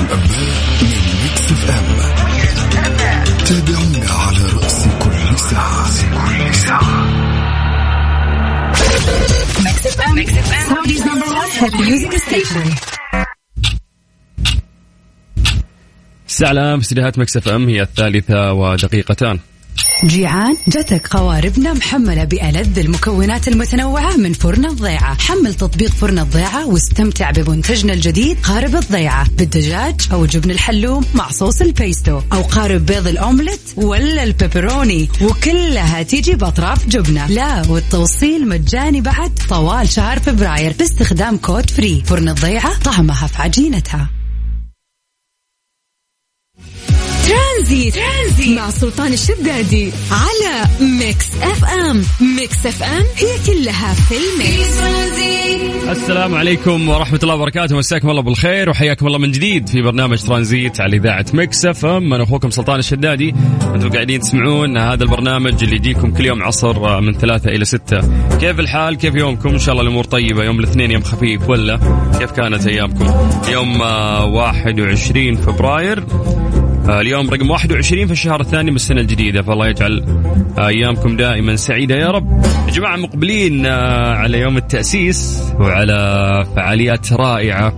الأنباء من Mix FM تابعونا على رأس كل ساعة FM. Mix FM. Saudi's number one hit music station. Mix FM هي الثالثة ودقيقتان جيعان؟ جتك قواربنا محملة بألذ المكونات المتنوعة من فرن الضيعة. حمل تطبيق فرن الضيعة واستمتع بمنتجنا الجديد قارب الضيعة. بالدجاج أو جبن الحلوم مع صوص البيستو. أو قارب بيض الأومليت ولا البيبروني. وكلها تيجي بأطراف جبنة. لا والتوصيل مجاني بعد طوال شهر فبراير. باستخدام كود free. فرن الضيعة طعمها في عجينتها. ترانزيت. ترانزيت مع سلطان الشدادي على Mix FM. Mix FM هي كلها في ال mix. السلام عليكم ورحمة الله وبركاته. مساكم الله بالخير وحياكم الله من جديد في برنامج ترانزيت على إذاعة Mix FM. أنا أخوكم سلطان الشدادي. أنتم قاعدين تسمعون هذا البرنامج اللي يجيكم كل يوم عصر من ثلاثة إلى ستة. كيف الحال؟ كيف يومكم؟ إن شاء الله الأمور طيبة. يوم الاثنين يوم خفيف ولا؟ كيف كانت أيامكم؟ يوم آه، 21 فبراير. آه، اليوم رقم 21 في الشهر الثاني من السنة الجديدة. فالله يجعل أيامكم دائما سعيدة يا رب. يا جماعة مقبلين آه، على يوم التأسيس وعلى فعاليات رائعة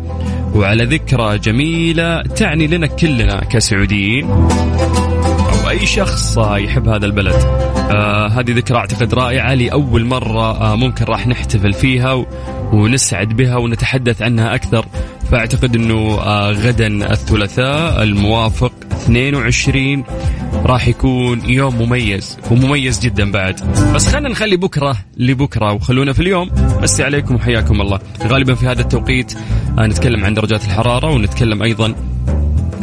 وعلى ذكرى جميلة تعني لنا كلنا كسعوديين أو أي شخص آه، يحب هذا البلد. آه هذه ذكرى أعتقد رائعة لأول مرة آه ممكن راح نحتفل فيها ونسعد بها ونتحدث عنها أكثر. فأعتقد أنه آه غدا الثلاثاء الموافق 22 راح يكون يوم مميز ومميز جدا بعد. بس خلينا نخلي بكرة لبكرة وخلونا في اليوم. بس عليكم وحياكم الله. غالبا في هذا التوقيت آه نتكلم عن درجات الحرارة ونتكلم أيضا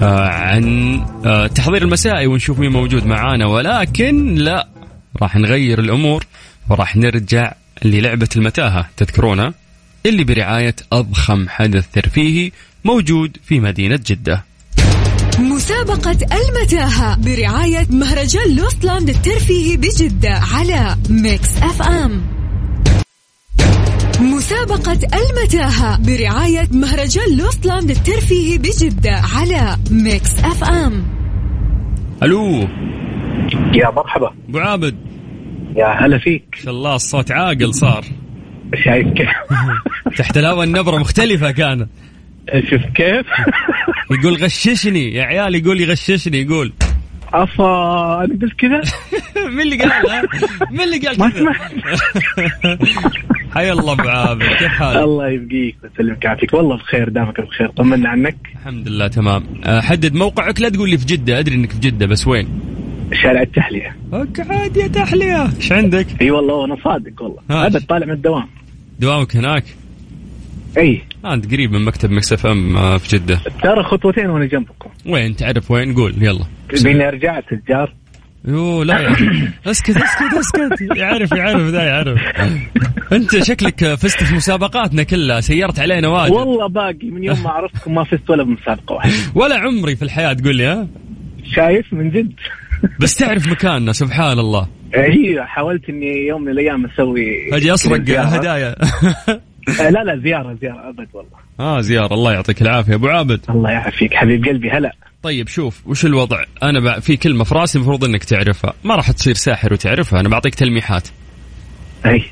آه، عن التحضير المسائي ونشوف مين موجود معانا. ولكن لا راح نغير الأمور وراح نرجع للعبة المتاهة تذكرونها؟ اللي برعاية أضخم حدث ترفيهي موجود في مدينة جدة. مسابقة المتاهة برعاية مهرجان لوستلاند الترفيهي بجدة على Mix FM مسابقة المتاهة برعاية مهرجان لوستلاند الترفيهي بجدة على Mix FM ألو. يا مرحبا. أبو عابد. يا هلا فيك. ما شاء الله الصوت عاقل صار. شايف كيف؟ تحت الهواء النبرة مختلفة كان. شوف كيف؟ يقول غششني يا عيال يقول يغششني يقول. افا أنا قلت كذا؟ مين اللي قال؟ مين اللي قال كذا؟ حيا الله أبو عابد كيف حالك؟ الله يبقيك ويسلمك ويعافيك. والله بخير دامك بخير. طمنا عنك. الحمد لله تمام. أه، حدد موقعك لا تقول لي في جدة أدري أنك في جدة بس وين؟ شارع التحلية. اقعد يا تحلية. إيش عندك؟ إي والله أنا صادق والله. ها. أبد طالع من الدوام. دوامك هناك؟ إي. آه أنت قريب من مكتب Mix FM آه، في جدة. ترى خطوتين وأنا جنبكم. وين؟ تعرف وين؟ قول يلا. بيني ارجع تجار يو لا يا اسكت اسكت اسكت. يعرف يعرف ذا يعرف. أنت شكلك فزت في مسابقاتنا كلها سيرت علينا واجد. والله باقي. من يوم ما عرفتكم ما فزت ولا بمسابقة واحدة. ولا عمري في الحياة تقول لي ها؟ شايف من جد. بس تعرف مكاننا سبحان الله هي حاولت إني يوم من الأيام أسوي أجي اسرق. هدايا. آه، لا لا زيارة زيارة أبد والله. آه زيارة. الله يعطيك العافية. أبو عابد. الله يعافيك. حبيب قلبي هلا. طيب شوف وش الوضع؟ أنا. في كلمة في راسي المفروض إنك تعرفها. ما راح تصير ساحر وتعرفها. أنا بعطيك تلميحات. اي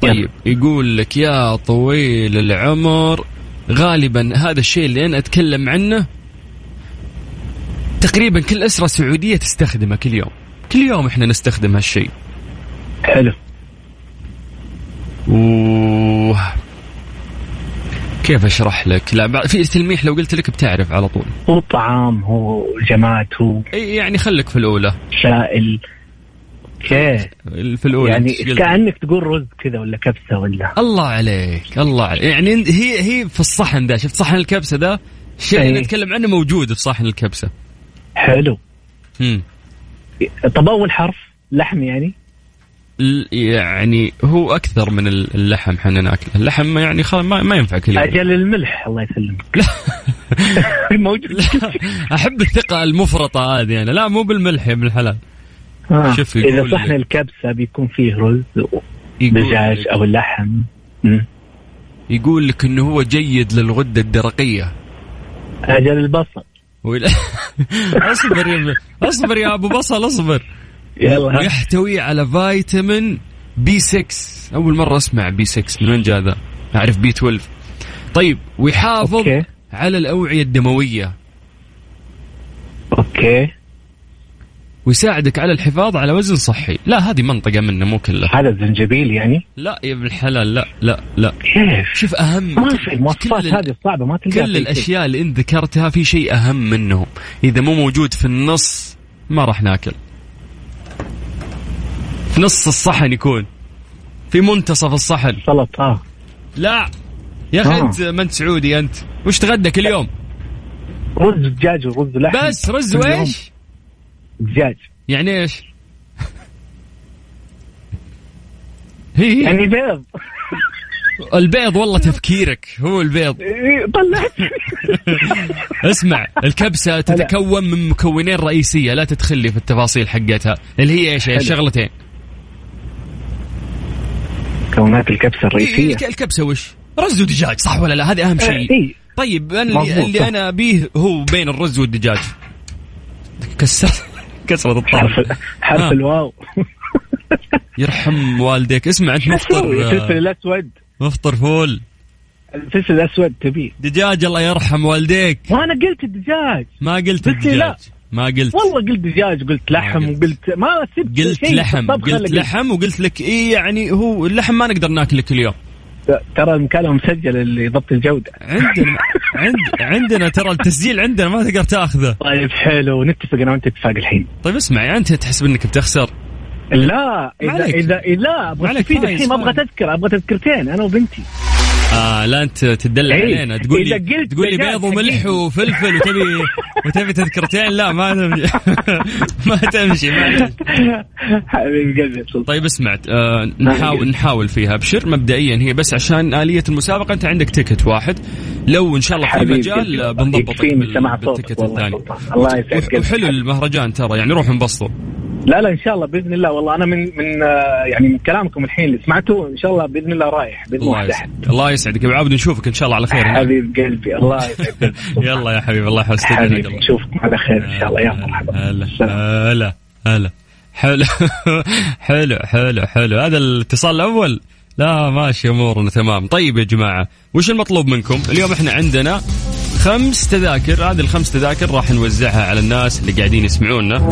طيب يقول لك يا طويل العمر غالبا هذا الشيء اللي أنا أتكلم عنه تقريبا كل أسرة سعودية تستخدمه كل يوم. كل يوم إحنا نستخدم هالشيء. حلو. و كيف أشرح لك؟ لا في تلميح لو قلت لك بتعرف على طول. هو طعام هو جماد هو إي يعني خليك في الأولى. سائل. كيف؟ في الأولى. يعني؟ كأنك تقول رز كذا ولا كبسة ولا؟ الله عليك الله عليك. يعني هي هي في الصحن ذا شفت صحن الكبسة ذا الشيء اللي أي. نتكلم عنه موجود في صحن الكبسة. حلو. طب اول حرف لحم يعني؟ يعني هو أكثر من ال- اللحم إحنا ناكله. اللحم يعني خلاص ما, ما ينفع كل يوم. أجل الملح الله يسلمك. موجود. أحب الثقة المفرطة هذه أنا لا مو بالملح يا ابن الحلال. آه. شوف يقول إذا. صحن الكبسة بيكون فيه رز دجاج أو مم. يقول لك إنه هو جيد للغدة الدرقية. أجل البصل. اصبر يا اصبر يا ابو بصل اصبر. يلا. ويحتوي على فيتامين B 6 أول مرة أسمع B 6 من وين جاء ذا أعرف B 12 طيب ويحافظ okay. على الأوعية الدموية. okay. ويساعدك على الحفاظ على وزن صحي. لا هذه منطقة منه مو كلها. هذا الزنجبيل يعني؟ لا يا ابن الحلال لا لا لا. كيف؟ شوف أهم. ما في المواصفات هذه الصعبه ما تلقاها كل. الأشياء اللي انت ذكرتها في شيء أهم منهم إذا مو موجود في النص ما راح ناكل. في نص الصحن يكون. في منتصف الصحن. سلطة آه. لا. يا أخي آه. أنت ما أنت سعودي أنت. وش تغدك اليوم رز دجاج ورز لحم. بس رز. وإيش؟ دجاج يعني إيش؟ هي يعني بيض البيض والله تفكيرك هو البيض. إيه، طلعت. اسمع الكبسة تتكون من مكونين رئيسية لا تدخل لي في التفاصيل حقتها. اللي هي إيش؟ هي حلو. شغلتين. مكونات الكبسة إيه، الرئيسية. الك- الكبسة وش؟ رز ودجاج صح ولا لا؟ هذا أهم شيء. طيب اللي, اللي. أنا ابيه هو بين الرز والدجاج. كسرت. كسرت الطرف. حرف حرف آه. الواو. يرحم والديك. اسمع أنت مفطر الفلفل آه، الأسود. مفطر فول. الفلفل الأسود تبيه دجاج الله يرحم والديك. وأنا قلت الدجاج. ما قلت لي لا. الدجاج. ما قلت. والله قلت دجاج قلت لحم قلت. وقلت ما سبت قلت لحم. قلت لحم وقلت لك إيه يعني هو اللحم ما نقدر ناكله كل يوم ترى المكالمه مسجله اللي ضبط الجودة. عندنا عند عندنا ترى التسجيل عندنا ما تقدر تأخذه. طيب حلو نتفق أنا وأنت اتفاق الحين. طيب اسمع يعني أنت تحسب انك بتخسر؟ لا اذا عليك. اذا لا أبغى أستفيد الحين أبغى. تذكرة أبغى تذكرتين أنا وبنتي. آه لا أنت تدلع إيه. علينا تقول لي تقول لي بيض وملح. وفلفل وتبي وتبي تذكرتين لا ما تمشي ما تمشي معلش حبيب قلبي سلطان طيب اسمع آه نحاول نحاول فيها أبشر مبدئيا هي بس عشان آلية المسابقة أنت عندك ticket واحد لو إن شاء الله في مجال قلبي. بنضبطك بال ticket الثاني. الله يسعد وح- قلبك. وحلو المهرجان ترى يعني روح انبسطوا لا لا إن شاء الله بإذن الله. والله أنا من من آه، يعني من كلامكم الحين اللي سمعته إن شاء الله بإذن الله رايح بإذن الله الله يسعدك. الله يسعدك. ابو عابد نشوفك إن شاء الله على خير. حبيب قلبي الله يسعد قلبك. يلا يا حبيبي الله يحفظك. حبيبي نشوفكم على خير إن شاء الله. يا مرحبا. هلا. هلا هلا. حلو حلو حلو حلو. هذا الاتصال الأول. لا ماشي أمورنا تمام. طيب يا جماعة وش المطلوب منكم؟ اليوم إحنا عندنا خمس تذاكر. هذه الخمس تذاكر راح نوزعها على الناس اللي قاعدين يسمعونا.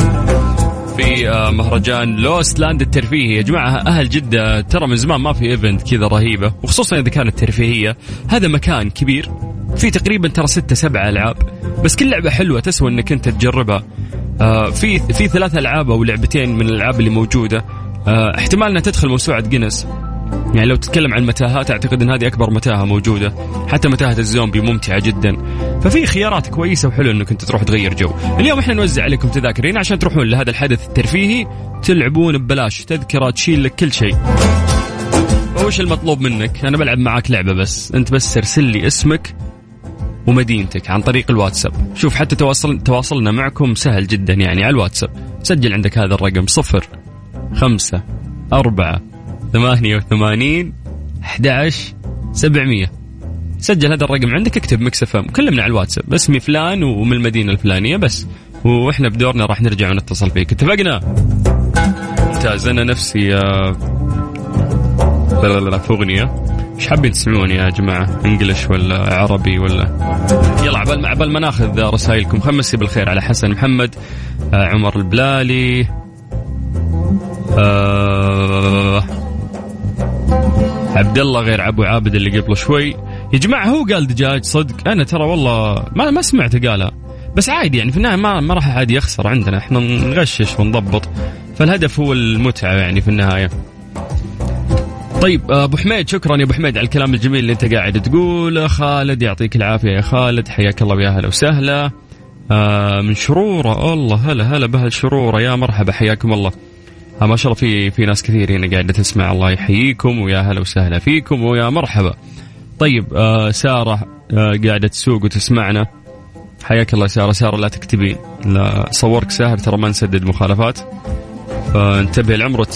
في آه، مهرجان لوست لاند الترفيهي. يا جماعة أهل جدة ترى من زمان ما في event كذا رهيبة وخصوصا إذا كانت ترفيهية. هذا مكان كبير في تقريبا ترى ستة سبعة ألعاب بس كل لعبة حلوة تسوى إنك أنت تجربها. آه، في في ثلاث ألعاب أو لعبتين من الألعاب اللي موجودة. آه، احتمال إنها تدخل موسوعه جينيس يعني لو تتكلم عن المتاهات أعتقد إن هذه أكبر متاهة موجودة. حتى متاهة الزومبي ممتعة جدا. ففي خيارات كويسة وحلو إنك أنت تروح تغير جو. اليوم إحنا نوزع عليكم تذاكر هنا عشان تروحون لهذا الحدث الترفيهي. تلعبون ببلاش تذكرة تشيل لك كل شيء. وش المطلوب منك؟ أنا بلعب معاك لعبة بس. أنت بس ارسل لي اسمك ومدينتك عن طريق الواتساب. شوف حتى تواصل تواصلنا معكم سهل جدا يعني على الواتساب. سجل عندك هذا الرقم صفر خمسة أربعة ثمانية وثمانين أحد عشر سبعمية. سجل هذا الرقم عندك اكتب ميكس إف إم كلمنا على الواتساب. اسمي فلان ومن المدينة الفلانية بس. وإحنا بدورنا راح نرجع ونتصل فيك. اتفقنا؟ ممتاز. أنا نفسي آه، لا لا لا في أغنية. إيش حابين تسمعون يا جماعة؟ انجلش ولا عربي ولا؟ يلا عبال ما عبال ما ناخذ رسائلكم. خلينا نمسي بالخير على حسن محمد آه عمر البلالي آه عبد الله غير ابو عابد اللي قبل شوي. يا جماعة هو قال دجاج صدق. أنا ترى والله ما ما سمعته قالها بس عادي يعني في النهاية ما ما راح أحد يخسر عندنا. إحنا نغشش ونضبط. فالهدف هو المتعة يعني في النهاية. طيب آه، أبو حميد شكرا يا أبو حميد على الكلام الجميل اللي أنت قاعد تقوله. خالد يعطيك العافية يا خالد. حياك الله ويا هلا وسهلا. آه من شرورة. الله هلا هلا باهل شروره يا مرحبا حياكم الله. ما شاء الله في في ناس كثير هنا قاعدة تسمع. الله يحييكم ويا هلا وسهلا فيكم ويا مرحبا. طيب آه سارة آه قاعدة تسوق وتسمعنا. حياك الله سارة. سارة لا تكتبين. لا صورك ساهر ترى ما نسدد مخالفات. فانتبه لعمرك.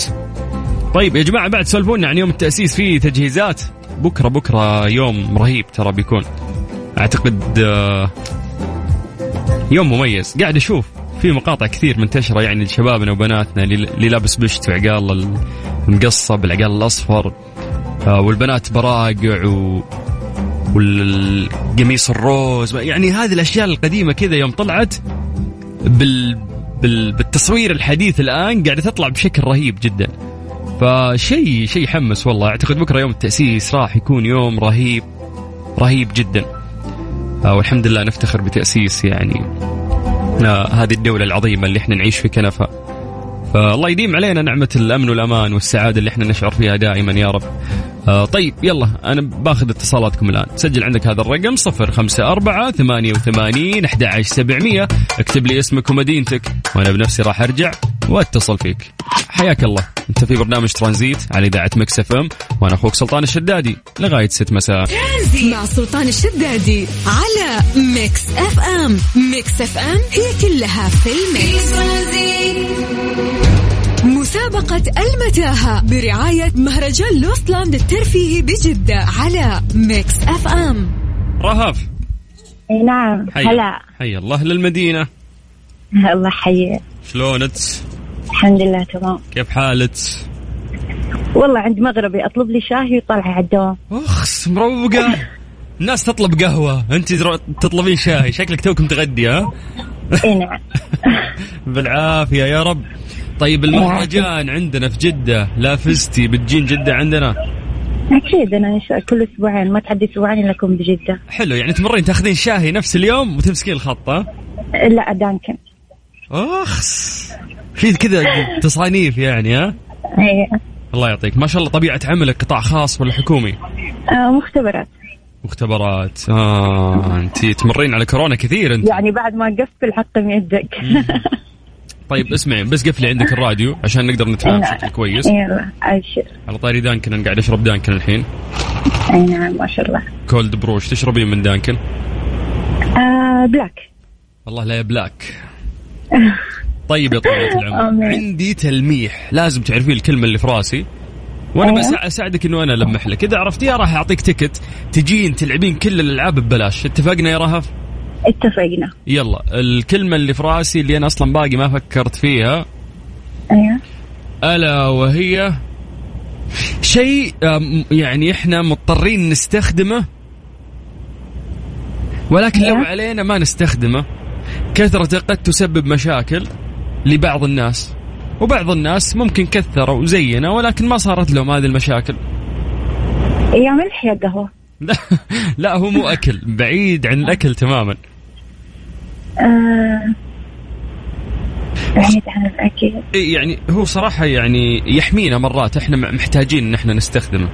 طيب يا جماعة بعد سولفونا عن يوم التأسيس في تجهيزات. بكرة بكرة يوم رهيب ترى بيكون. أعتقد آه، يوم مميز. قاعد أشوف. في مقاطع كثير منتشرة يعني لشبابنا وبناتنا اللي لابس بشت وعقال المقصب العقال الأصفر آه، والبنات براقع و والقميص الروز يعني هذه الأشياء القديمة كذا يوم طلعت بال بال بالتصوير الحديث الآن قاعدة تطلع بشكل رهيب جدا. فشيء شيء يحمس والله. أعتقد بكرة يوم التأسيس راح يكون يوم رهيب رهيب جدا. آه، والحمد لله نفتخر بتأسيس يعني هذه الدولة العظيمة اللي إحنا نعيش في كنفها فالله يديم علينا نعمة الأمن والأمان والسعادة اللي إحنا نشعر فيها دائما يا رب. آه طيب يلا أنا باخذ اتصالاتكم الآن. سجل عندك هذا الرقم صفر خمسة أربعة ثمانية وثمانين أحد عشر سبعمية. اكتب لي اسمك ومدينتك وأنا بنفسي راح أرجع. واتصل فيك. حياك الله. انت في برنامج ترانزيت على إذاعة ميكس إف إم وأنا أخوك سلطان الشدادي لغاية 6 مساء. مع سلطان الشدادي على ميكس إف إم. ميكس إف إم هي كلها في الميكس. مسابقة المتاهة برعاية مهرجان لوستلاند الترفيهي بجدة على ميكس إف إم. رهف. أي نعم. حي هلا. حي الله للمدينة. الله يحييك. شلونك؟ الحمد لله تمام. كيف حالك؟ والله عند مغربي أطلب لي شاي ويطلع على الدوام. أخس مروقة. الناس تطلب قهوة. أنت تطلبين شاي شكلك توك متغدي ها؟ إي نعم. بالعافية يا رب. طيب المهرجان عندنا في جدة. لا فزتي بتجين جدة عندنا؟ أكيد أنا إن شاء- كل أسبوعين. ما تعدي أسبوعين الا اكون بجدة. حلو يعني تمرين تاخذين شاهي نفس اليوم وتمسكين الخط ها لا دانكن أخس. في كذا تصانيف يعني ها؟ اي الله يعطيك. ما شاء الله طبيعة عملك قطاع خاص ولا حكومي آه مختبرات. مختبرات. آه أنت تمرين على كورونا كثير أنت. يعني بعد ما قفل حطم يدك طيب اسمعي بس قفلي عندك الراديو عشان نقدر نتفاهم بشكل كويس. يلا ابشر على طاري دانكن أنا قاعد أشرب دانكن الحين. اي نعم ما شاء الله. كولد برو وش تشربين من دانكن؟ آه black. والله لا يا black. طيب يا طويلة العمر. عندي تلميح. لازم تعرفين الكلمة اللي في راسي. وأنا. بس أساعدك إنه أنا ألمح لك. إذا عرفتيها راح أعطيك تكت تجين تلعبين كل الألعاب ببلاش. اتفقنا يا رهف؟ اتفقنا. يلا. الكلمة اللي في راسي اللي أنا أصلا باقي ما فكرت فيها. أيوه. ألا وهي شيء يعني إحنا مضطرين نستخدمه ولكن لو أيوة. علينا ما نستخدمه. كثرته قد تسبب مشاكل. لبعض الناس. وبعض الناس ممكن كثروا وزينوا ولكن ما صارت لهم هذه المشاكل. يا ملح يا قهوه لا, لا هو مو أكل بعيد عن الأكل تماما. آه بعيد عن الأكل. إيه يعني هو صراحة يعني يحمينا مرات إحنا محتاجين إن إحنا نستخدمه.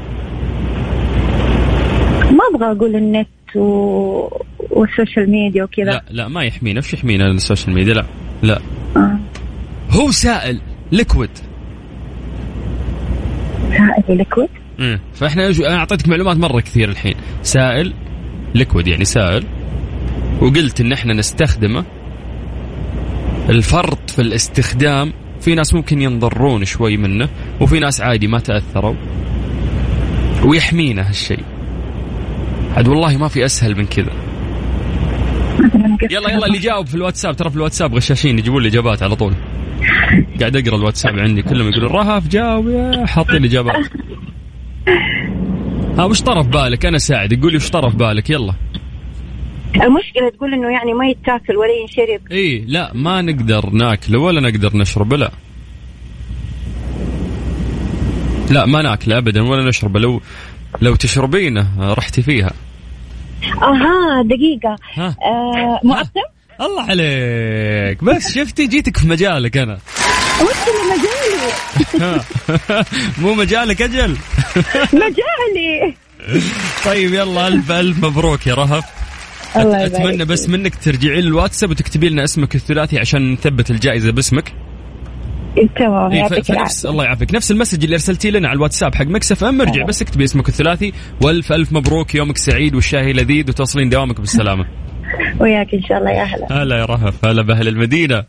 ما أبغى أقول النت و... والسوشيال ميديا وكذا. لا لا ما يحمينا وش يحمينا السوشيال ميديا؟ لا لا. آه. هو سائل liquid. سائل liquid؟ مم. فإحنا أنا أعطيتك معلومات مرة كثير الحين. سائل ليكويد يعني سائل. وقلت إن إحنا نستخدمه. الفرط في الاستخدام في ناس ممكن ينضرون شوي منه وفي ناس عادي ما تأثروا. ويحمينا هالشيء. عاد والله ما في أسهل من كذا. يلا يلا اللي جاوب في الواتساب. ترى في الواتساب غشاشين يجيبون لي اجابات على طول. قاعد أقرأ الواتساب عندي كلهم يقولون رهف جاوب يا حاطين اجابات ها وش طرف بالك؟ أنا ساعد قولي وش طرف بالك؟ يلا. المشكلة تقول إنه يعني ما يتاكل ولا ينشرب. إي لا ما نقدر ناكله ولا نقدر نشربه لا. لا ما ناكله ابدا ولا نشربه لو لو تشربينه رحتي فيها أها دقيقة. ها. آه معصم الله عليك. بس شفتي جيتك في مجالك أنا. وش اللي مجالي؟ ها. مو مجالك أجل. مجالي. طيب يلا ألف ألف مبروك يا رهف. الله أتمنى بس منك ترجعين للواتساب وتكتبي لنا اسمك الثلاثي عشان نثبت الجائزة باسمك. تمام إيه، يعطيك ألف العافية. الله يعافيك. نفس ال message اللي أرسلتيه لنا على الواتساب حق ميكس إف إم ارجع بس اكتبي اسمك الثلاثي. وألف ألف مبروك يومك سعيد والشاي لذيذ وتوصلين دوامك بالسلامة. وياك إن شاء الله يا هلا هلا يا رهف هلا بأهل المدينة.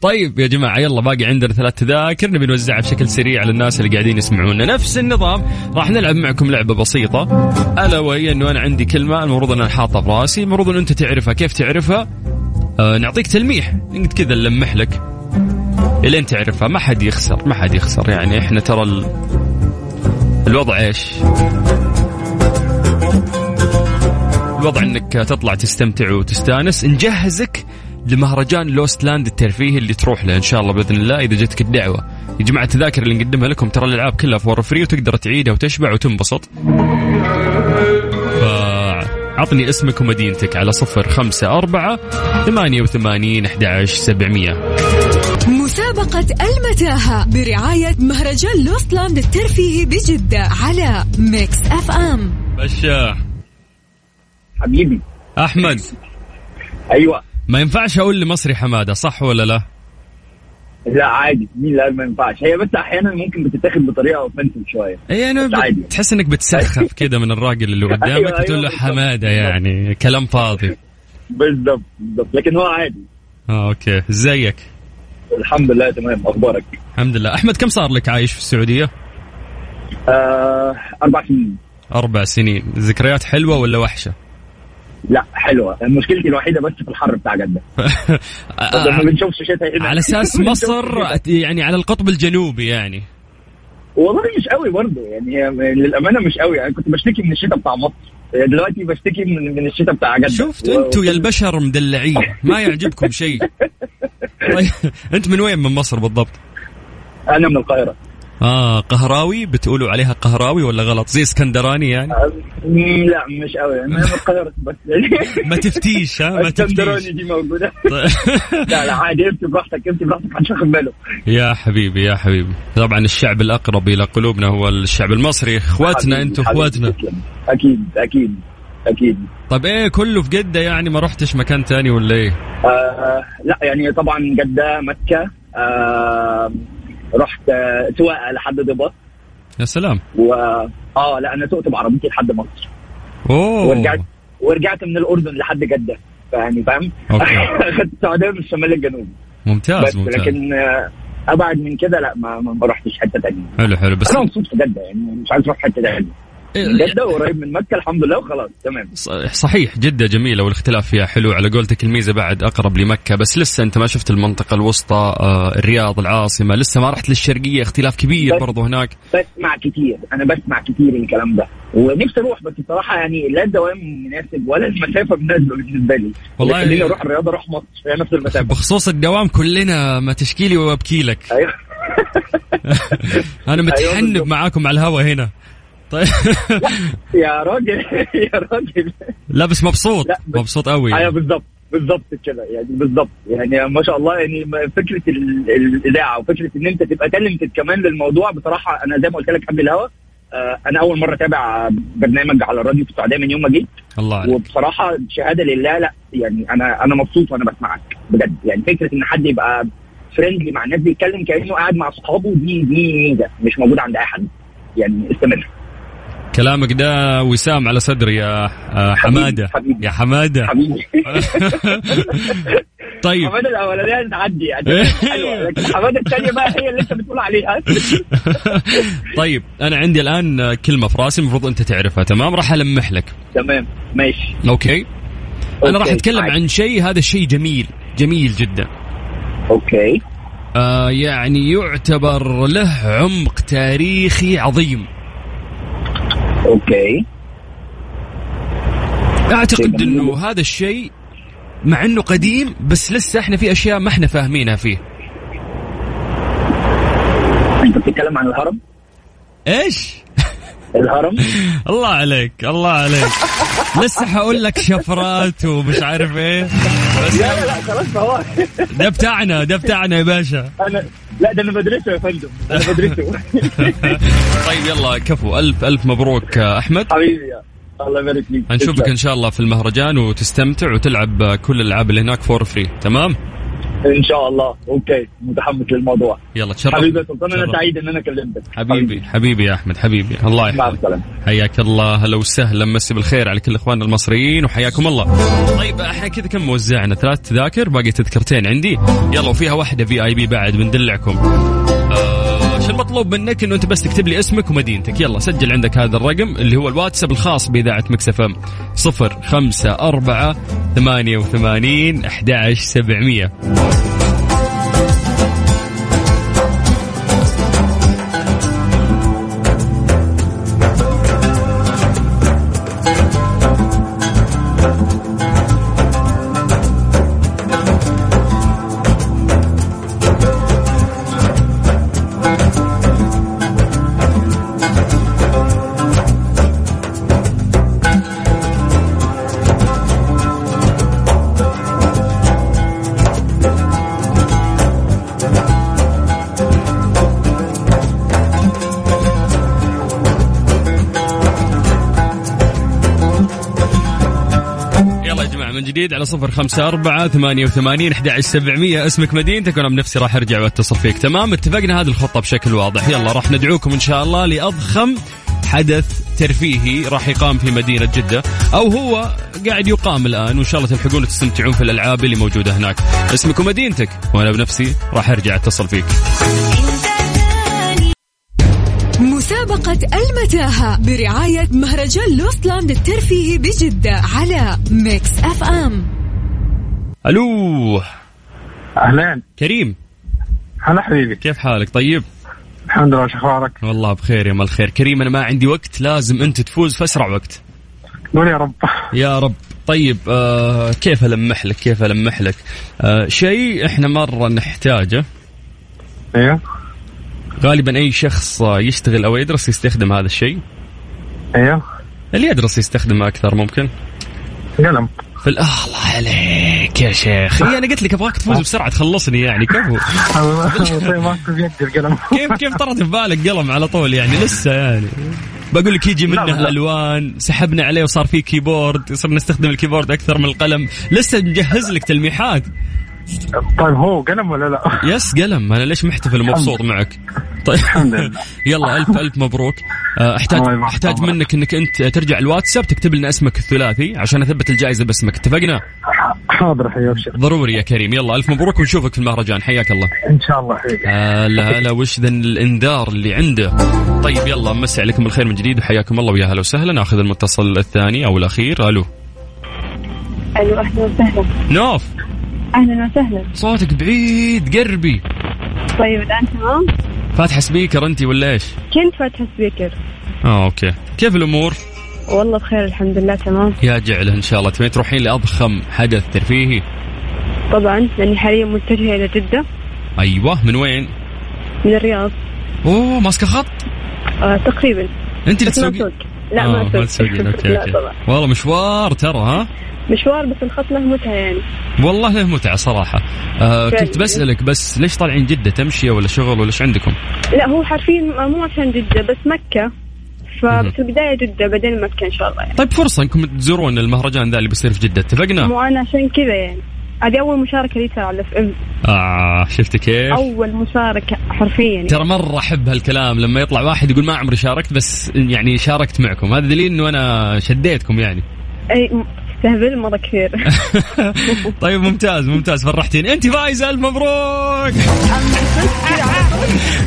طيب يا جماعة يلا باقي عندنا ثلاث تذاكر نبي نوزعها بشكل سريع على الناس اللي قاعدين يسمعونا. نفس النظام راح نلعب معكم لعبة بسيطة. ألا وهي إنه أنا عندي كلمة المفروض أن أنا حاطها براسي المفروض أن أنت تعرفها. كيف تعرفها؟ آه نعطيك تلميح. نقعد كذا نلمح لك. إلين تعرفها. ما حد يخسر ما حد يخسر. يعني إحنا ترى ال... الوضع إيش؟ الوضع إنك تطلع تستمتع وتستانس. نجهزك لمهرجان لوست لاند الترفيهي اللي تروح له إن شاء الله بإذن الله إذا جتك الدعوة. يا جماعة التذاكر اللي نقدمها لكم ترى الألعاب كلها for free وتقدر تعيدها وتشبع وتنبسط. فعطني اسمك ومدينتك على صفر خمسة أربعة ثمانية وثمانين أحد سبعمية. مسابقة المتاهة برعاية مهرجان لوستلاند الترفيهي بجدة على ميكس أف أم. بشا. حبيبي. أحمد. أيوه. ما ينفعش أقول لمصري حمادة صح ولا لا؟ لا عادي. مين لا ما ينفعش؟ هي بس أحيانا ممكن بتتاخد بطريقة offensive شوية. اي أنا تحس إنك بتسخف كده من الراجل اللي قدامك أيوة، وتقول له أيوة، بالضبط. حمادة يعني كلام فاضي. بالظبط بالظبط. لكن هو عادي. آه أوكي. إزيك؟ الحمد لله تمام. أخبارك؟ الحمد لله. أحمد كم صار لك عايش في السعودية؟ آه أربع سنين. أربع سنين. ذكريات حلوة ولا وحشة؟ لا حلوة. مشكلتي الوحيدة بس في الحر بتاع جدة. ما بنشوفش شتاء على أساس مصر. يعني على القطب الجنوبي يعني. والله مش قوي برضه. يعني للأمانة مش قوي. يعني كنت بشتكي من الشتاء بتاع مصر. دلوقتي بشتكي من من الشتاء بتاع جدة. شفت و- أنتوا يا البشر مدلعين. ما يعجبكم شيء. طيب انت من وين من مصر بالضبط؟ أنا من القاهرة. آه قهراوي؟ بتقولوا عليها قهراوي ولا غلط؟ زي اسكندراني يعني؟ لا مش قوي أنا من القاهره بس. ما تفتيش ها؟ ما تفتيش. دي موجودة. لا لا. عادي امشي براحتك امشي براحتك محدش واخد باله. يا حبيبي يا حبيبي. طبعا الشعب الأقرب إلى قلوبنا هو الشعب المصري. إخواتنا أنتم إخواتنا. أكيد أكيد أكيد. طيب إيه كله في جدة يعني؟ ما رحتش مكان تاني ولا إيه؟ آه لا يعني طبعا جدة مكة. آه رحت آه، سواقة لحد دبي. يا سلام. و آه لا أنا سوقت بعربيتي لحد مصر. أوه. ورجعت ورجعت من الأردن لحد جدة يعني فاهم. اخدت السعودية من الشمال للجنوب ممتاز بس ممتاز. لكن آه، أبعد من كده لا ما, ما رحتش حتة تانية. حلو حلو. بس أنا مبسوط في جدة يعني مش عايز أروح حتة تانية. من إيه، جده وقريب من مكة الحمد لله وخلاص تمام. صحيح. جدة جميلة والاختلاف فيها حلو. على قولتك الميزة بعد أقرب لمكة بس لسه أنت ما شفت المنطقة الوسطى آه، الرياض العاصمة. لسه ما رحت للشرقية اختلاف كبير بس- برضو هناك. بسمع كتير أنا بسمع كتير الكلام ده. ونفسي أروح بس بصراحه يعني لا الدوام مناسب ولا المسافة مناسبة بالنسبة لي. والله- خليني أروح الرياضه أروح مصر هي نفس المسافة. بخصوص الدوام كلنا ما تشكيلي وابكي لك أيوه أنا متحنب بالضبط. معاكم على الهوا هنا. طيب. يا راجل يا راجل. لا بس مبسوط. لا، بس- مبسوط قوي أيوه بالظبط بالظبط كده. يعني بالظبط يعني ما شاء الله يعني فكرة ال- الإذاعة وفكرة إن أنت تبقى talented كمان للموضوع بصراحة أنا زي ما قلت لك قبل الهوا آه، أنا أول مرة أتابع برنامج على الراديو في السعودية من يوم ما جيت. الله عليك. وبصراحة شهادة لله لا يعني أنا أنا مبسوط وأنا بسمعك بجد. يعني فكرة إن حد يبقى friendly مع الناس بيتكلم كأنه قاعد مع أصحابه دي دي ميزة مش موجودة عند أي حد. يعني استمر. كلامك ده وسام على صدري يا آه، حمادة. حبيبي. يا حمادة. حبيبي. طيب. حمادة الاولانيه تعدي يعني حلوة لكن حمادة الثانية بقى هي اللي أنت بتقول عليها. طيب أنا عندي الآن كلمة في راسي المفروض أنت تعرفها. تمام؟ راح ألمح لك. تمام ماشي. okay. أنا راح أتكلم. عن شيء هذا الشيء جميل جميل جدا. okay. آه يعني يعتبر له عمق تاريخي عظيم. okay. أعتقد جميل. إنه هذا الشيء مع إنه قديم بس لسه إحنا في أشياء ما إحنا فاهمينها فيه. أنت بتتكلم عن الهرم؟ إيش؟ الهرم. الله عليك الله عليك. لسه حقول لك شفرات ومش عارف إيه. بس لا لا لا خلاص هو ده بتاعنا ده بتاعنا يا باشا. أنا لا ده أنا بدرسه يا فندم. أنا بدرسه. طيب يلا كفو. ألف ألف مبروك أحمد. حبيبي يا الله يبارك فيك. هنشوفك. إن شاء الله في المهرجان وتستمتع وتلعب كل الألعاب اللي هناك for free تمام؟ إن شاء الله. okay. متحمس للموضوع. يلا تشرف حبيبي يا سلطان أنا. سعيد إن أنا كلمتك. حبيبي حبيبي. يا أحمد حبيبي. الله مع يحفظك السلامة. حياك الله. هلا وسهلا. مسي بالخير على كل إخواننا المصريين وحياكم الله. طيب إحنا كذا كم وزعنا ثلاث تذاكر باقي تذكرتين عندي. يلا وفيها واحدة VIP بعد بندلعكم. المطلوب منك إنه أنت بس تكتب لي اسمك ومدينتك. يلا سجل عندك هذا الرقم اللي هو الواتساب الخاص بإذاعة ميكس إف إم. 054 88 11700 صفر خمسة أربعة ثمانية وثمانين أحد سبعمية. اسمك مدينتك وأنا بنفسي راح أرجع وأتصل فيك. تمام؟ اتفقنا هذه الخطة بشكل واضح. يلا راح ندعوكم إن شاء الله لأضخم حدث ترفيهي راح يقام في مدينة جدة. أو هو قاعد يقام الآن وإن شاء الله تلحقون وتستمتعون في الألعاب اللي موجودة هناك. اسمك ومدينتك وأنا بنفسي راح أرجع أتصل فيك. مسابقة المتاهة برعاية مهرجان Lost Land الترفيهي بجدة على Mix FM. ألو. أهلين. كريم. هلا حبيبي. كيف حالك؟ طيب؟ الحمد لله شو أخبارك؟ والله بخير يا مال الخير كريم أنا ما عندي وقت لازم أنت تفوز في أسرع وقت. قول يا رب. يا رب. طيب آه كيف ألمح لك؟ كيف ألمح لك؟ آه شيء إحنا مرة نحتاجه. أيوه غالبا أي شخص يشتغل أو يدرس يستخدم هذا الشيء. أيوه اللي يدرس يستخدمه أكثر ممكن. قلم. في آه الله عليك يا شيخ. هي أنا قلت لك أبغاك تفوز بسرعة تخلصني يعني كفو. كيف كيف طرت في بالك قلم على طول يعني؟ لسه يعني. بقول لك يجي منه. الوان سحبنا عليه وصار فيه keyboard صرنا نستخدم ال keyboard أكثر من القلم. لسه مجهز لك تلميحات. طيب هو قلم ولا لا؟ yes قلم. أنا ليش محتفل ومبسوط معك؟ طيب. الحمد لله. يلا ألف ألف مبروك. آه، أحتاج أحتاج. منك إنك أنت ترجع الواتساب تكتب لنا اسمك الثلاثي عشان أثبت الجائزة باسمك. اتفقنا؟ حاضر ابشر ضروري يا كريم. يلا ألف مبروك ونشوفك في المهرجان. حياك الله. إن شاء الله حبيبي هلا هلا. وش ذا الإنذار اللي عنده؟ طيب يلا مسي عليكم بالخير من جديد وحياكم الله ويا هلا وسهلا. ناخذ المتصل الثاني أو الأخير. ألو. ألو أهلا وسهلا. نوف. أهلا وسهلا. صوتك بعيد قربي. طيب الآن تمام؟ فاتحه speaker انت ولا إيش؟ كنت فاتحه speaker. آه okay. كيف الأمور؟ والله بخير الحمد لله تمام. يا جعله إن شاء الله. تبين تروحين لأضخم حدث ترفيهي؟ طبعا لأني حاليا متجهه إلى جدة. أيوه. من وين؟ من الرياض. أوه ماسكة خط؟ آه تقريبا. انت اللي تسوقين؟ لا ما تسوقين okay لا okay والله مشوار ترى ها؟ مشوار بس الخط له متعة يعني. والله له متعة صراحة. آه. كنت بسألك بس ليش طالعين جدة؟ تمشيه ولا شغل ولا إيش عندكم؟ لا هو حرفيا مو عشان جدة بس مكة. فبس البداية جدة بعدين مكة إن شاء الله يعني. طيب فرصة إنكم تزورون المهرجان ذا اللي بيصير في جدة. اتفقنا؟ مو أنا عشان كذا يعني. هذه أول مشاركة لي ترى على FM آه شفت كيف؟ أول مشاركة حرفيا يعني. ترى مرة أحب هالكلام لما يطلع واحد يقول ما عمري شاركت بس يعني شاركت معكم هذا دليل إنه أنا شديتكم يعني أي تستهبل مرة كثير. طيب ممتاز ممتاز فرحتيني أنت فايزة ألف مبروك.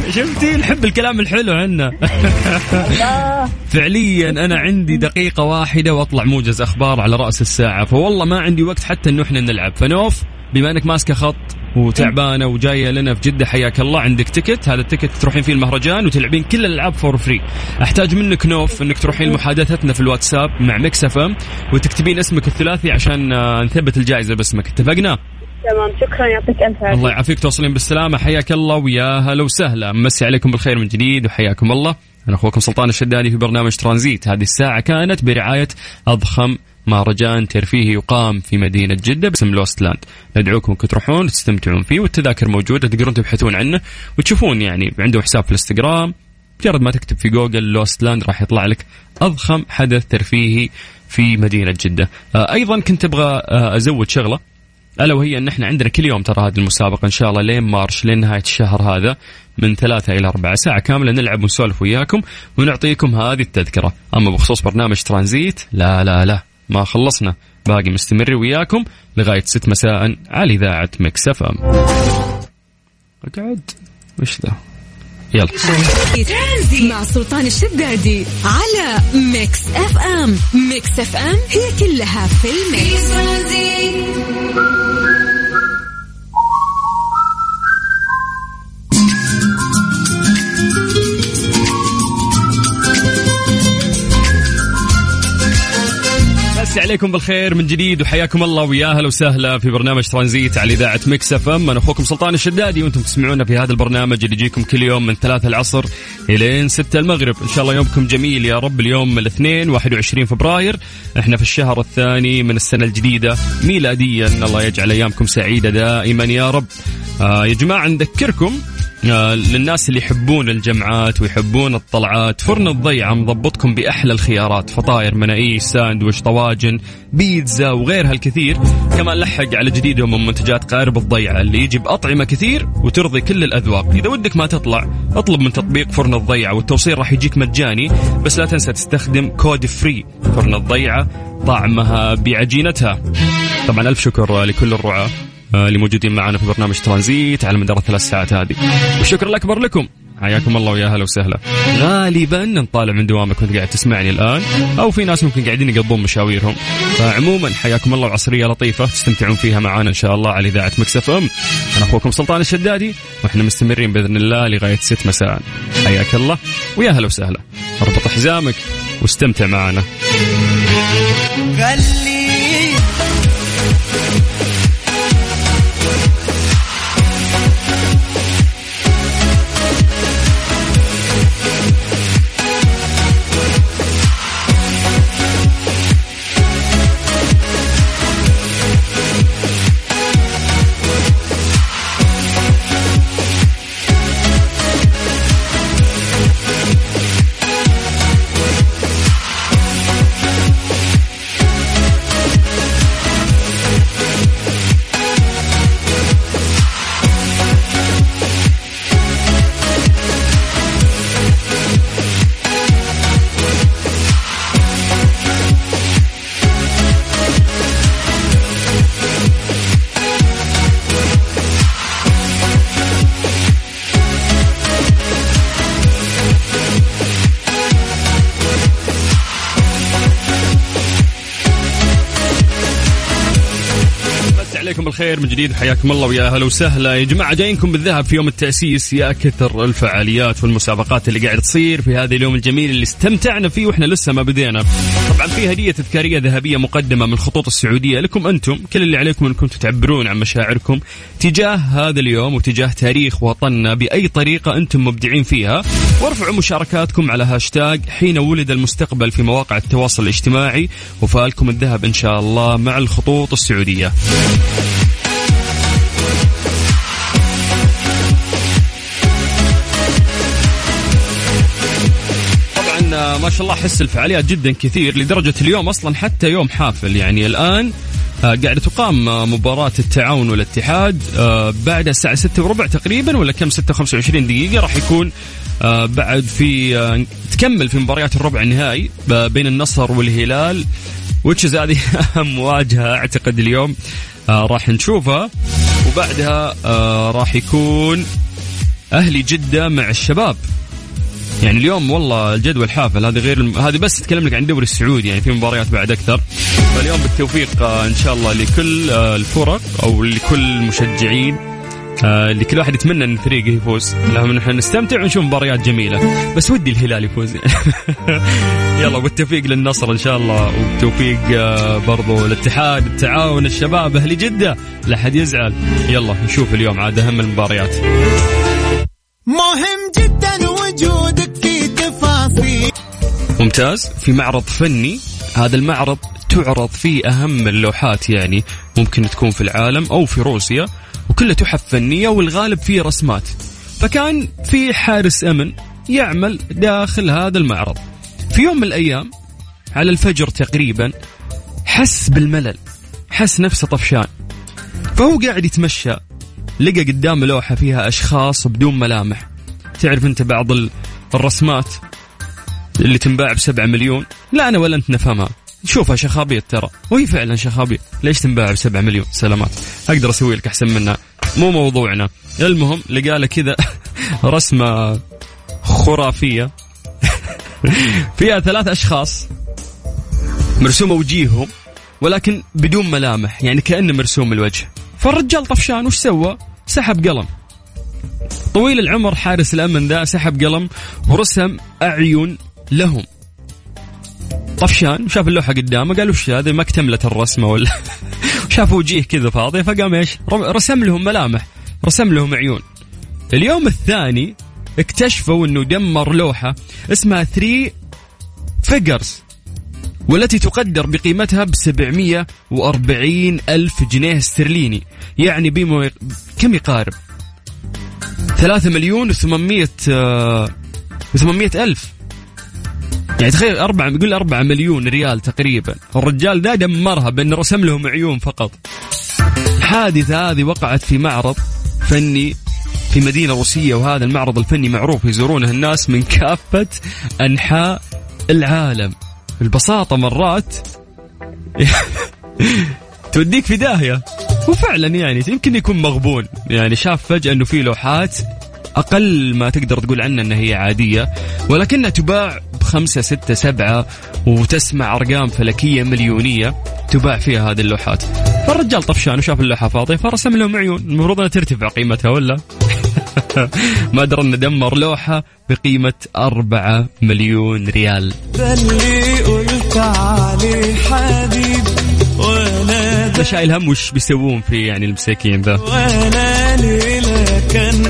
شفتي؟ نحب الكلام الحلو عنا. فعليا أنا عندي دقيقة واحدة وأطلع موجز أخبار على رأس الساعة فوالله ما عندي وقت حتى إنه إحنا نلعب. فنوف؟ بما انك ماسكه خط وتعبانة وجاية لنا في جدة حياك الله. عندك ticket هذا ال ticket تروحين فيه المهرجان وتلعبين كل الألعاب for free أحتاج منك نوف إنك تروحين محادثتنا في الواتساب مع Mix FM وتكتبين اسمك الثلاثي عشان آه، نثبت الجائزة باسمك. اتفقنا؟ تمام شكرا يعطيك ألف عافية. الله يعافيك توصلين بالسلامة. حياك الله ويا هلا وسهلا. مسي عليكم بالخير من جديد وحياكم الله. أنا أخوكم سلطان الشدادي في برنامج ترانزيت. هذه الساعة كانت برعاية أضخم مهرجان ترفيهي يقام في مدينة جدة باسم Lost Land ندعوكم تروحون تستمتعون فيه والتذاكر موجودة تقدرون تبحثون عنه وتشوفون يعني عنده حساب في الإنستغرام. مجرد ما تكتب في جوجل Lost Land راح يطلع لك أضخم حدث ترفيهي في مدينة جدة. آه أيضا كنت أبغى آه أزود شغلة. ألا وهي أن إحنا عندنا كل يوم ترى هذه المسابقة إن شاء الله لين March لين نهاية الشهر هذا من ثلاثة إلى أربعة ساعة كاملة نلعب ونسولف وياكم ونعطيكم هذه التذكرة. أما بخصوص برنامج ترانزيت لا لا لا. ما خلصنا. باقي مستمر وياكم لغاية ست مساء على إذاعة Mix FM. أقعد. وش ذا؟ يلا. مع سلطان الشدادي على Mix FM. Mix FM هي كلها في ال mix. عليكم بالخير من جديد وحياكم الله ويا أهلا وسهلا في برنامج ترانزيت على إذاعة Mix FM. أنا أخوكم سلطان الشدادي وأنتم تسمعونا في هذا البرنامج اللي يجيكم كل يوم من ثلاثة العصر إلين ستة المغرب. إن شاء الله يومكم جميل يا رب. اليوم الاثنين 21 فبراير. إحنا في الشهر الثاني من السنة الجديدة ميلاديا. الله يجعل أيامكم سعيدة دائما يا رب. آه يا جماعة نذكركم للناس اللي يحبون الجمعات ويحبون الطلعات فرن الضيعة مضبطكم بأحلى الخيارات فطاير مناقيش ساندويش طواجن بيتزا وغيرها الكثير. كمان لحق على جديدهم من منتجات قارب الضيعة اللي يجي بأطعمة كثير وترضي كل الأذواق. إذا ودك ما تطلع اطلب من تطبيق فرن الضيعة والتوصيل راح يجيك مجاني. بس لا تنسى تستخدم code free فرن الضيعة طعمها بعجينتها. طبعا ألف شكر لكل الرعاة. آه، اللي موجودين معنا في برنامج ترانزيت على مدار الثلاث ساعات هذه. والشكر الأكبر لكم. حياكم الله ويا هلا وسهلا. غالبا انت طالع من دوامك وانت قاعد تسمعني الآن أو في ناس ممكن قاعدين يقضون مشاويرهم. فعموما حياكم الله وعصرية لطيفة تستمتعون فيها معنا إن شاء الله على إذاعة Mix FM. أنا أخوكم سلطان الشدادي وإحنا مستمرين بإذن الله لغاية 6 مساء. حياك الله ويا هلا وسهلا. أربط حزامك واستمتع معنا. بالخير من جديد حياكم الله ويا أهلا وسهلا. يا جماعة جايينكم بالذهب في يوم التأسيس. يا كثر الفعاليات والمسابقات اللي قاعد تصير في هذا اليوم الجميل اللي استمتعنا فيه وإحنا لسه ما بدينا. طبعا في هدية تذكارية ذهبية مقدمة من الخطوط السعودية لكم أنتم كل اللي عليكم أنكم تعبرون عن مشاعركم تجاه هذا اليوم وتجاه تاريخ وطننا بأي طريقة أنتم مبدعين فيها. وارفعوا مشاركاتكم على هاشتاج حين ولد المستقبل في مواقع التواصل الاجتماعي. وفالكم الذهب إن شاء الله مع الخطوط السعودية. ما شاء الله احس الفعاليات جدا كثير لدرجة اليوم أصلا حتى يوم حافل. يعني الآن آه، قاعدة تقام آه، مباراة التعاون والاتحاد آه، بعد الساعة 6 وربع تقريبا ولا كم؟ 6 25 دقيقة راح يكون بعد في تكمل في مباريات الربع النهائي بين النصر والهلال وتشز هذه أهم مواجهة أعتقد اليوم راح نشوفها. وبعدها راح يكون أهلي جدة مع الشباب. يعني اليوم والله الجدول حافل. هذه غير الم... هذه بس تتكلم لك عن الدوري السعودي يعني في مباريات بعد أكثر. فاليوم بالتوفيق آه، إن شاء الله لكل آه، الفرق أو لكل المشجعين آه، اللي كل واحد يتمنى إن فريقه يفوز. لهم نحن نستمتع ونشوف مباريات جميلة. بس ودي الهلال يفوز. يلا بالتوفيق للنصر إن شاء الله. وبالتوفيق آه، برضو الاتحاد التعاون الشباب أهلي جدة. لا حد يزعل. يلا نشوف اليوم عاد أهم المباريات. مهم جدا ممتاز. في معرض فني. هذا المعرض تعرض فيه أهم اللوحات يعني ممكن تكون في العالم أو في روسيا وكلها تحف فنية والغالب فيه رسمات. فكان في حارس أمن يعمل داخل هذا المعرض. في يوم من الأيام على الفجر تقريبا حس بالملل حس نفسه طفشان. فهو قاعد يتمشى لقى قدامه لوحة فيها أشخاص بدون ملامح. تعرف أنت بعض ال- الرسمات؟ اللي تنباع بسبعة مليون؟ لا أنا ولا أنت نفهمها. شوفها شخابيط ترى وهي فعلا شخابيط ليش تنباع بسبعة مليون؟ سلامات. أقدر أسوي لك أحسن منها. مو موضوعنا. المهم لقى له كذا رسمة خرافية. فيها ثلاث أشخاص مرسومة وجيههم ولكن بدون ملامح يعني كأنه مرسوم الوجه. فالرجال طفشان وش سوى؟ سحب قلم. طويل العمر حارس الأمن ذا سحب قلم ورسم أعين لهم. طفشان شاف اللوحة قدامه قال وش هذا ما اكتملت الرسمة ولا شاف وجيه كذا فاضي فقام إيش؟ رسم لهم ملامح رسم لهم عيون. اليوم الثاني اكتشفوا إنه دمر لوحة اسمها 3 Figures والتي تقدر بقيمتها ب 740 ألف جنيه استرليني. يعني بما كم يقارب؟ 3 مليون و800 و800 ألف. يعني تخيل أربعة يقول أربعة مليون ريال تقريبا. الرجال ذا دمرها بأن رسم لهم عيون فقط. الحادثة هذه وقعت في معرض فني في مدينة روسية وهذا المعرض الفني معروف يزورونه الناس من كافة أنحاء العالم. البساطة مرات توديك في داهية. وفعلا يعني يمكن يكون مغبون. يعني شاف فجأة إنه في لوحات أقل ما تقدر تقول عنها إنها هي عادية ولكنها تباع بخمسة ستة سبعة وتسمع أرقام فلكية مليونية تباع فيها هذه اللوحات. فالرجال طفشان وشاف اللوحة فاضية فرسم لهم عيون. المفروض إنها ترتفع قيمتها ولا؟ ما أدري إنه دمر لوحة بقيمة أربعة مليون ريال. اللي قلت عليه حبيب ولا ده شايل هم وش بيسوون فيه يعني المساكين ذا؟ ولا ليلة كان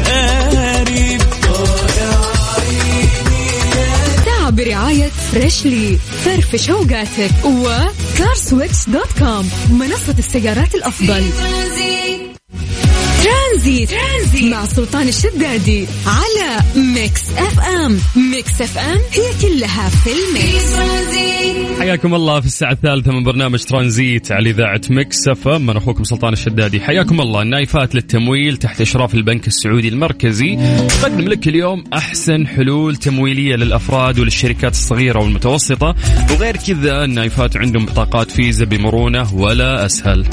Freshly فرفش اوقاتك و CarSwitch dot com منصة السيارات الأفضل. ترانزيت. ترانزيت. مع سلطان الشدادي على Mix FM. Mix FM هي كلها في ال mix. حياكم الله في الساعة الثالثة من برنامج ترانزيت على إذاعة Mix FM. أنا أخوكم سلطان الشدادي. حياكم الله. النايفات للتمويل تحت إشراف البنك السعودي المركزي. تقدم لك اليوم أحسن حلول تمويلية للأفراد وللشركات الصغيرة والمتوسطة. وغير كذا النايفات عندهم بطاقات فيزا بمرونة ولا أسهل.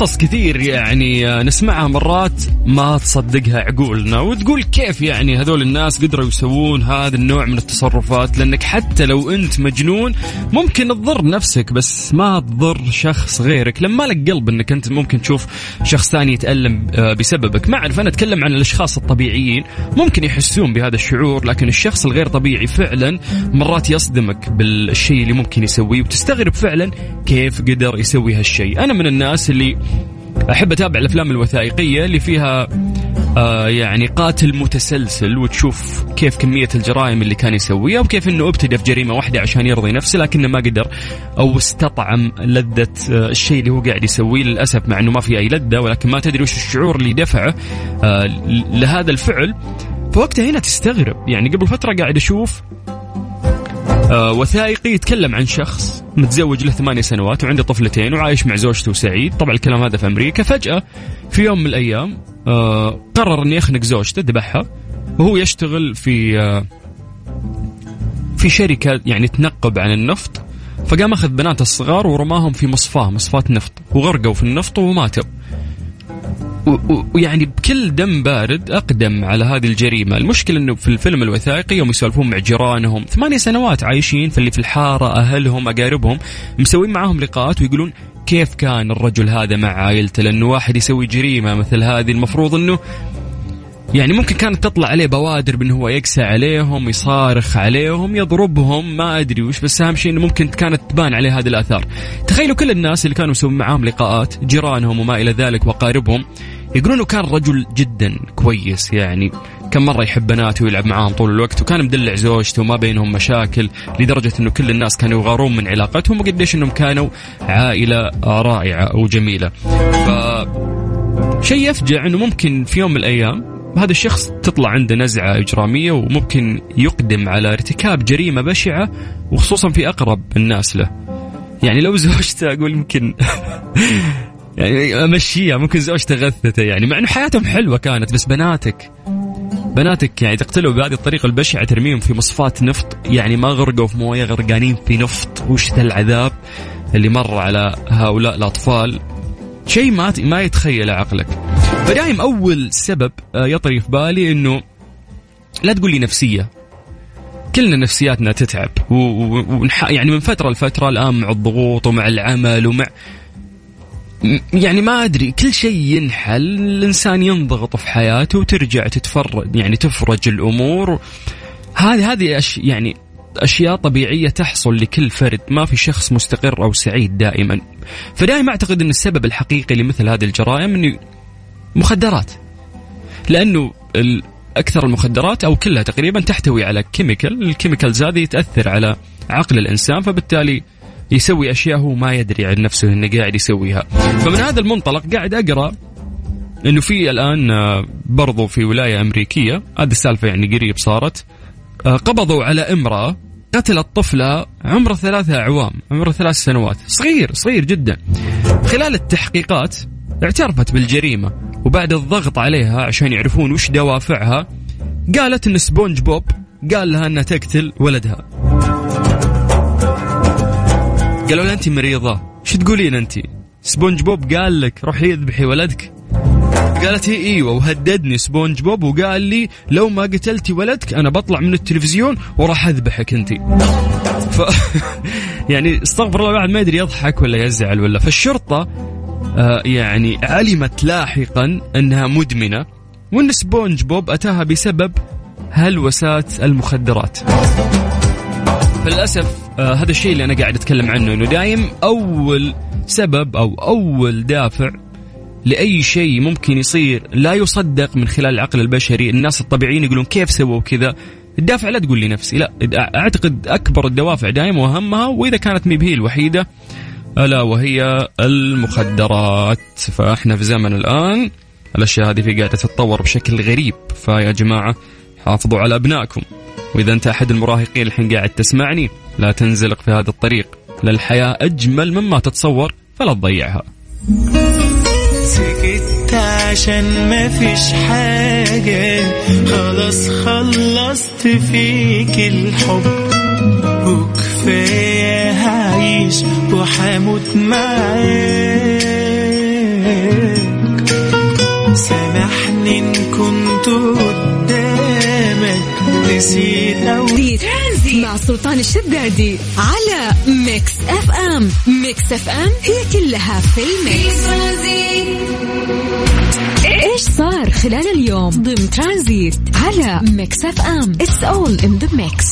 قصص كثير يعني نسمعها مرات ما تصدقها عقولنا وتقول كيف يعني هذول الناس قدروا يسوون هذا النوع من التصرفات؟ لأنك حتى لو أنت مجنون ممكن تضر نفسك بس ما تضر شخص غيرك. لما لك قلب أنك أنت ممكن تشوف شخص ثاني يتألم آه، بسببك. ما أعرف أنا أتكلم عن الأشخاص الطبيعيين. ممكن يحسون بهذا الشعور لكن الشخص الغير طبيعي فعلا مرات يصدمك بالشيء اللي ممكن يسويه وتستغرب فعلا كيف قدر يسوي هالشيء. أنا من الناس اللي أحب أتابع الأفلام الوثائقية اللي فيها آه يعني قاتل متسلسل وتشوف كيف كمية الجرائم اللي كان يسويها وكيف إنه ابتدى في جريمة واحدة عشان يرضي نفسه لكنه ما قدر أو استطعم لذة آه الشيء اللي هو قاعد يسويه للأسف مع إنه ما في أي لذة ولكن ما تدري وش الشعور اللي دفعه آه لهذا الفعل. فوقتها هنا تستغرب يعني قبل فترة قاعد أشوف وثائقي يتكلم عن شخص متزوج له ثمانية سنوات وعنده طفلتين وعايش مع زوجته سعيد. طبعا الكلام هذا في أمريكا. فجأة في يوم من الأيام آه قرر أن يخنق زوجته ذبحها وهو يشتغل في آه في شركة يعني تنقب عن النفط. فقام أخذ بناته الصغار ورماهم في مصفاة مصفاة نفط وغرقوا في النفط وماتوا. ويعني بكل دم بارد أقدم على هذه الجريمة، المشكلة إنه في الفيلم الوثائقي يوم يسولفون مع جيرانهم، ثمانية سنوات عايشين فاللي في الحارة أهلهم أقاربهم. مسوين معاهم لقاءات ويقولون كيف كان الرجل هذا مع عائلته؟ لأنه واحد يسوي جريمة مثل هذه. المفروض إنه يعني ممكن كانت تطلع عليه بوادر بأنه هو يقسى عليهم يصارخ عليهم يضربهم ما أدري وش بس أهم شيء إنه ممكن كانت تبان عليه هذه الآثار. تخيلوا كل الناس اللي كانوا يسوون معاهم لقاءات جيرانهم وما إلى ذلك وأقاربهم يقولون كان رجل جدا كويس يعني كم مرة يحب بناته ويلعب معاهم طول الوقت وكان مدلع زوجته وما بينهم مشاكل لدرجة إنه كل الناس كانوا يغارون من علاقتهم وقديش إنهم كانوا عائلة رائعة وجميلة. ف شيء يفجع إنه ممكن في يوم من الأيام هذا الشخص تطلع عنده نزعة إجرامية وممكن يقدم على ارتكاب جريمة بشعة وخصوصا في أقرب الناس له. يعني لو زوجته أقول يمكن يعني أمشيها ممكن زوجته غثته يعني مع أنه حياتهم حلوة كانت بس بناتك بناتك يعني تقتلوا بهذه الطريقة البشعة ترميهم في مصفات نفط يعني ما غرقوا في موية غرقانين في نفط. وش ذا العذاب اللي مر على هؤلاء الأطفال؟ شيء ما ما يتخيل عقلك. فدايم أول سبب آه، يطري في بالي أنه لا تقول لي نفسية. كلنا نفسياتنا تتعب و... و... يعني من فترة لفترة الآن مع الضغوط ومع العمل ومع يعني ما أدري كل شيء ينحل الإنسان ينضغط في حياته وترجع تتفرج يعني تفرج الأمور. هذه هذه أش يعني أشياء طبيعية تحصل لكل فرد ما في شخص مستقر أو سعيد دائما. فدائما أعتقد إن السبب الحقيقي لمثل هذه الجرائم انه مخدرات. لأنه أكثر المخدرات أو كلها تقريبا تحتوي على chemical ال chemicals هذه تأثر على عقل الإنسان فبالتالي يسوي أشياء هو ما يدري عن نفسه إنه قاعد يسويها. فمن هذا المنطلق قاعد أقرأ إنه في الآن آه، برضو في ولاية أمريكية هذه السالفة يعني قريب صارت آه، قبضوا على امرأة قتلت طفلة عمره ثلاثة أعوام عمره ثلاث سنوات. صغير صغير جدا. خلال التحقيقات اعترفت بالجريمة. وبعد الضغط عليها عشان يعرفون وش دوافعها قالت إن سبونج بوب قال لها إنها تقتل ولدها. قالوا لها انت مريضة شو تقولين انت؟ سبونج بوب قال لك روحي اذبحي ولدك. قالت هي إيوه وهددني سبونج بوب وقال لي لو ما قتلتي ولدك أنا بطلع من التلفزيون وراح أذبحك انت. ف يعني استغفر الله الواحد ما يدري يضحك ولا يزعل ولا. فالشرطة يعني علمت لاحقا أنها مدمنة وأن سبونج بوب أتاها بسبب هلوسات المخدرات. فللأسف آه هذا الشيء اللي أنا قاعد أتكلم عنه إنه دايم أول سبب أو أول دافع لأي شيء ممكن يصير لا يصدق من خلال العقل البشري. الناس الطبيعيين يقولون كيف سووا كذا؟ الدافع لا تقول لي نفسي لا أعتقد أكبر الدوافع دائما وأهمها وإذا كانت مي هي الوحيدة ألا وهي المخدرات. فإحنا في زمن الآن الأشياء هذه في قاعدة تتطور بشكل غريب. فيا جماعة حافظوا على أبنائكم. وإذا أنت أحد المراهقين الحين قاعد تسمعني لا تنزلق في هذا الطريق. للحياة أجمل مما تتصور فلا تضيعها. سكت عشان ما فيش حاجة. خلاص خلصت فيك الحب. وكفاية هعيش وحموت معاك. سامحني إن كنت قدامك نسيت أو ترانزيت مع سلطان الشدادي على Mix FM. Mix FM هي كلها في ال mix. إيش صار خلال اليوم؟ ضمن ترانزيت على Mix FM. It's all in the mix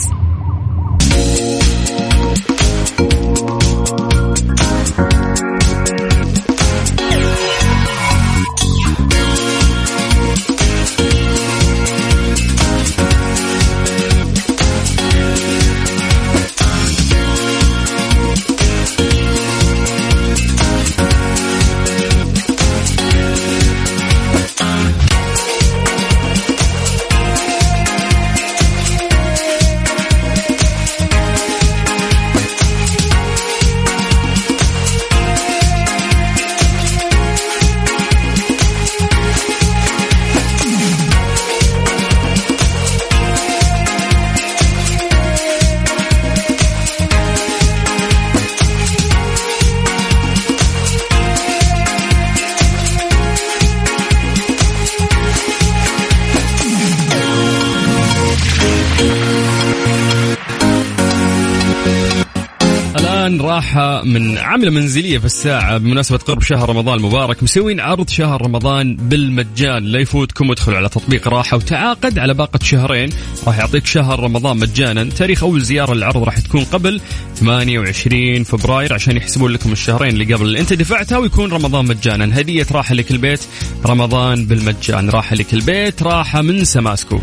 الان راحة من عملة منزلية في الساعة بمناسبة قرب شهر رمضان المبارك. مسوين عرض شهر رمضان بالمجان. لا يفوتكم ادخلوا على تطبيق راحة وتعاقد على باقة شهرين. راح يعطيك شهر رمضان مجانا. تاريخ أول زيارة للعرض راح تكون قبل 28 فبراير عشان يحسبون لكم الشهرين اللي قبل. اللي أنت دفعتها ويكون رمضان مجانا. هدية راحة لك البيت. رمضان بالمجان. راحة لك البيت. راحة من سماسكو.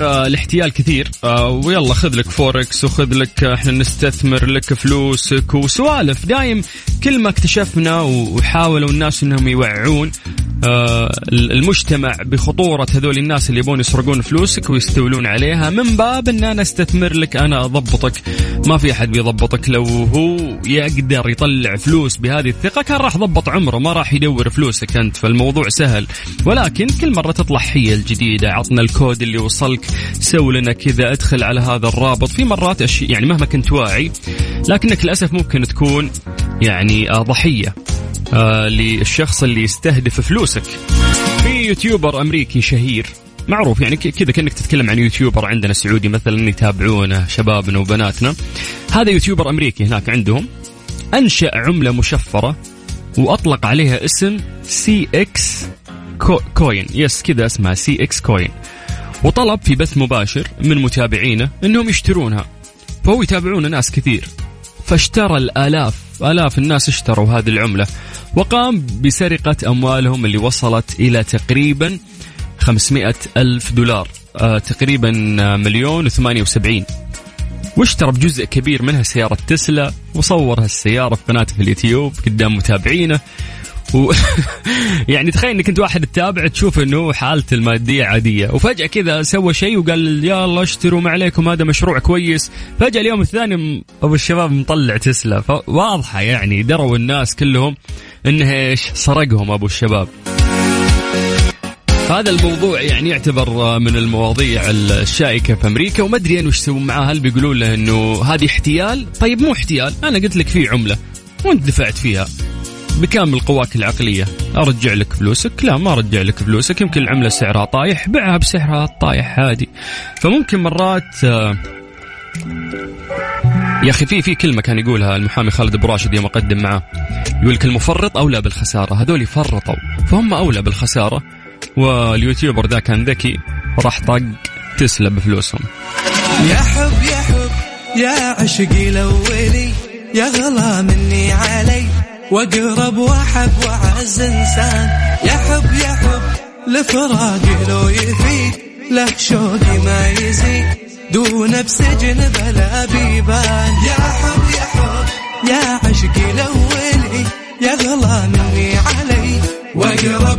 الاحتيال كثير. آه، ويلا خذ لك فوركس وخذ لك آه، إحنا نستثمر لك فلوسك وسوالف. دايم كل ما اكتشفنا وحاولوا الناس إنهم يوعون آه، المجتمع بخطورة هذول الناس اللي يبون يسرقون فلوسك ويستولون عليها من باب إن أنا أستثمر لك أنا أضبطك. ما في أحد بيضبطك. لو هو يقدر يطلع فلوس بهذه الثقة كان راح ضبط عمره ما راح يدور فلوسك أنت فالموضوع سهل. ولكن كل مرة تطلع حيل جديدة عطنا الكود اللي وصلك سوي لنا كذا ادخل على هذا الرابط. في مرات أشي يعني مهما كنت واعي لكنك للأسف ممكن تكون يعني آه، ضحية. آه للشخص اللي يستهدف فلوسك. في YouTuber أمريكي شهير معروف يعني كذا كأنك تتكلم عن YouTuber عندنا سعودي مثلا يتابعونه شبابنا وبناتنا. هذا YouTuber أمريكي هناك عندهم. أنشأ عملة مشفرة وأطلق عليها اسم CX Coin yes كذا اسمها CX Coin وطلب في بث مباشر من متابعينه إنهم يشترونها. فهو يتابعون ناس كثير. فاشترى الآلاف آلاف الناس اشتروا هذه العملة. وقام بسرقة أموالهم اللي وصلت إلى تقريبا 500 ألف دولار. آه تقريبا آه، مليون وثمانية وسبعين. واشترى بجزء كبير منها سيارة تسلا وصور هالسيارة في قناته في اليوتيوب قدام متابعينه. و... يعني تخيل إنك أنت واحد تتابع تشوف إنه حالته المادية عادية. وفجأة كذا سوى شيء وقال يلا اشتروا ما عليكم هذا مشروع كويس. فجأة اليوم الثاني أبو الشباب مطلع تسلا. فواضحة يعني دروا الناس كلهم إنه إيش؟ سرقهم أبو الشباب. هذا الموضوع يعني يعتبر من المواضيع الشائكة في أمريكا وما أدري أنا وش يسوون معاه هل بيقولون له أنه هذه احتيال؟ طيب مو احتيال أنا قلت لك في عملة وأنت دفعت فيها. بكامل قواك العقلية. أرجع لك فلوسك. لا ما أرجع لك فلوسك. يمكن العملة سعرها طايح بيعها بسعرها الطايح عادي فممكن مرات آه، يا أخي في في كلمة كان يقولها المحامي خالد أبو راشد يوم أقدم معاه يقول لك المفرط أولى بالخسارة. هذول فرطوا فهم أولى بالخسارة واليوتيوبر ذا كان ذكي راح طق تسلا بفلوسهم. يا حب يا حب يا عشقي الأولي يا غلا مني علي. واقرب واحب وأعز إنسان. يا حب يا حب لفراقي لو يفيد. له شوقي ما يزيد. دون بسجن بلا بيبان. يا حب يا حب يا عشقي الاولي يا غلا مني علي. واقرب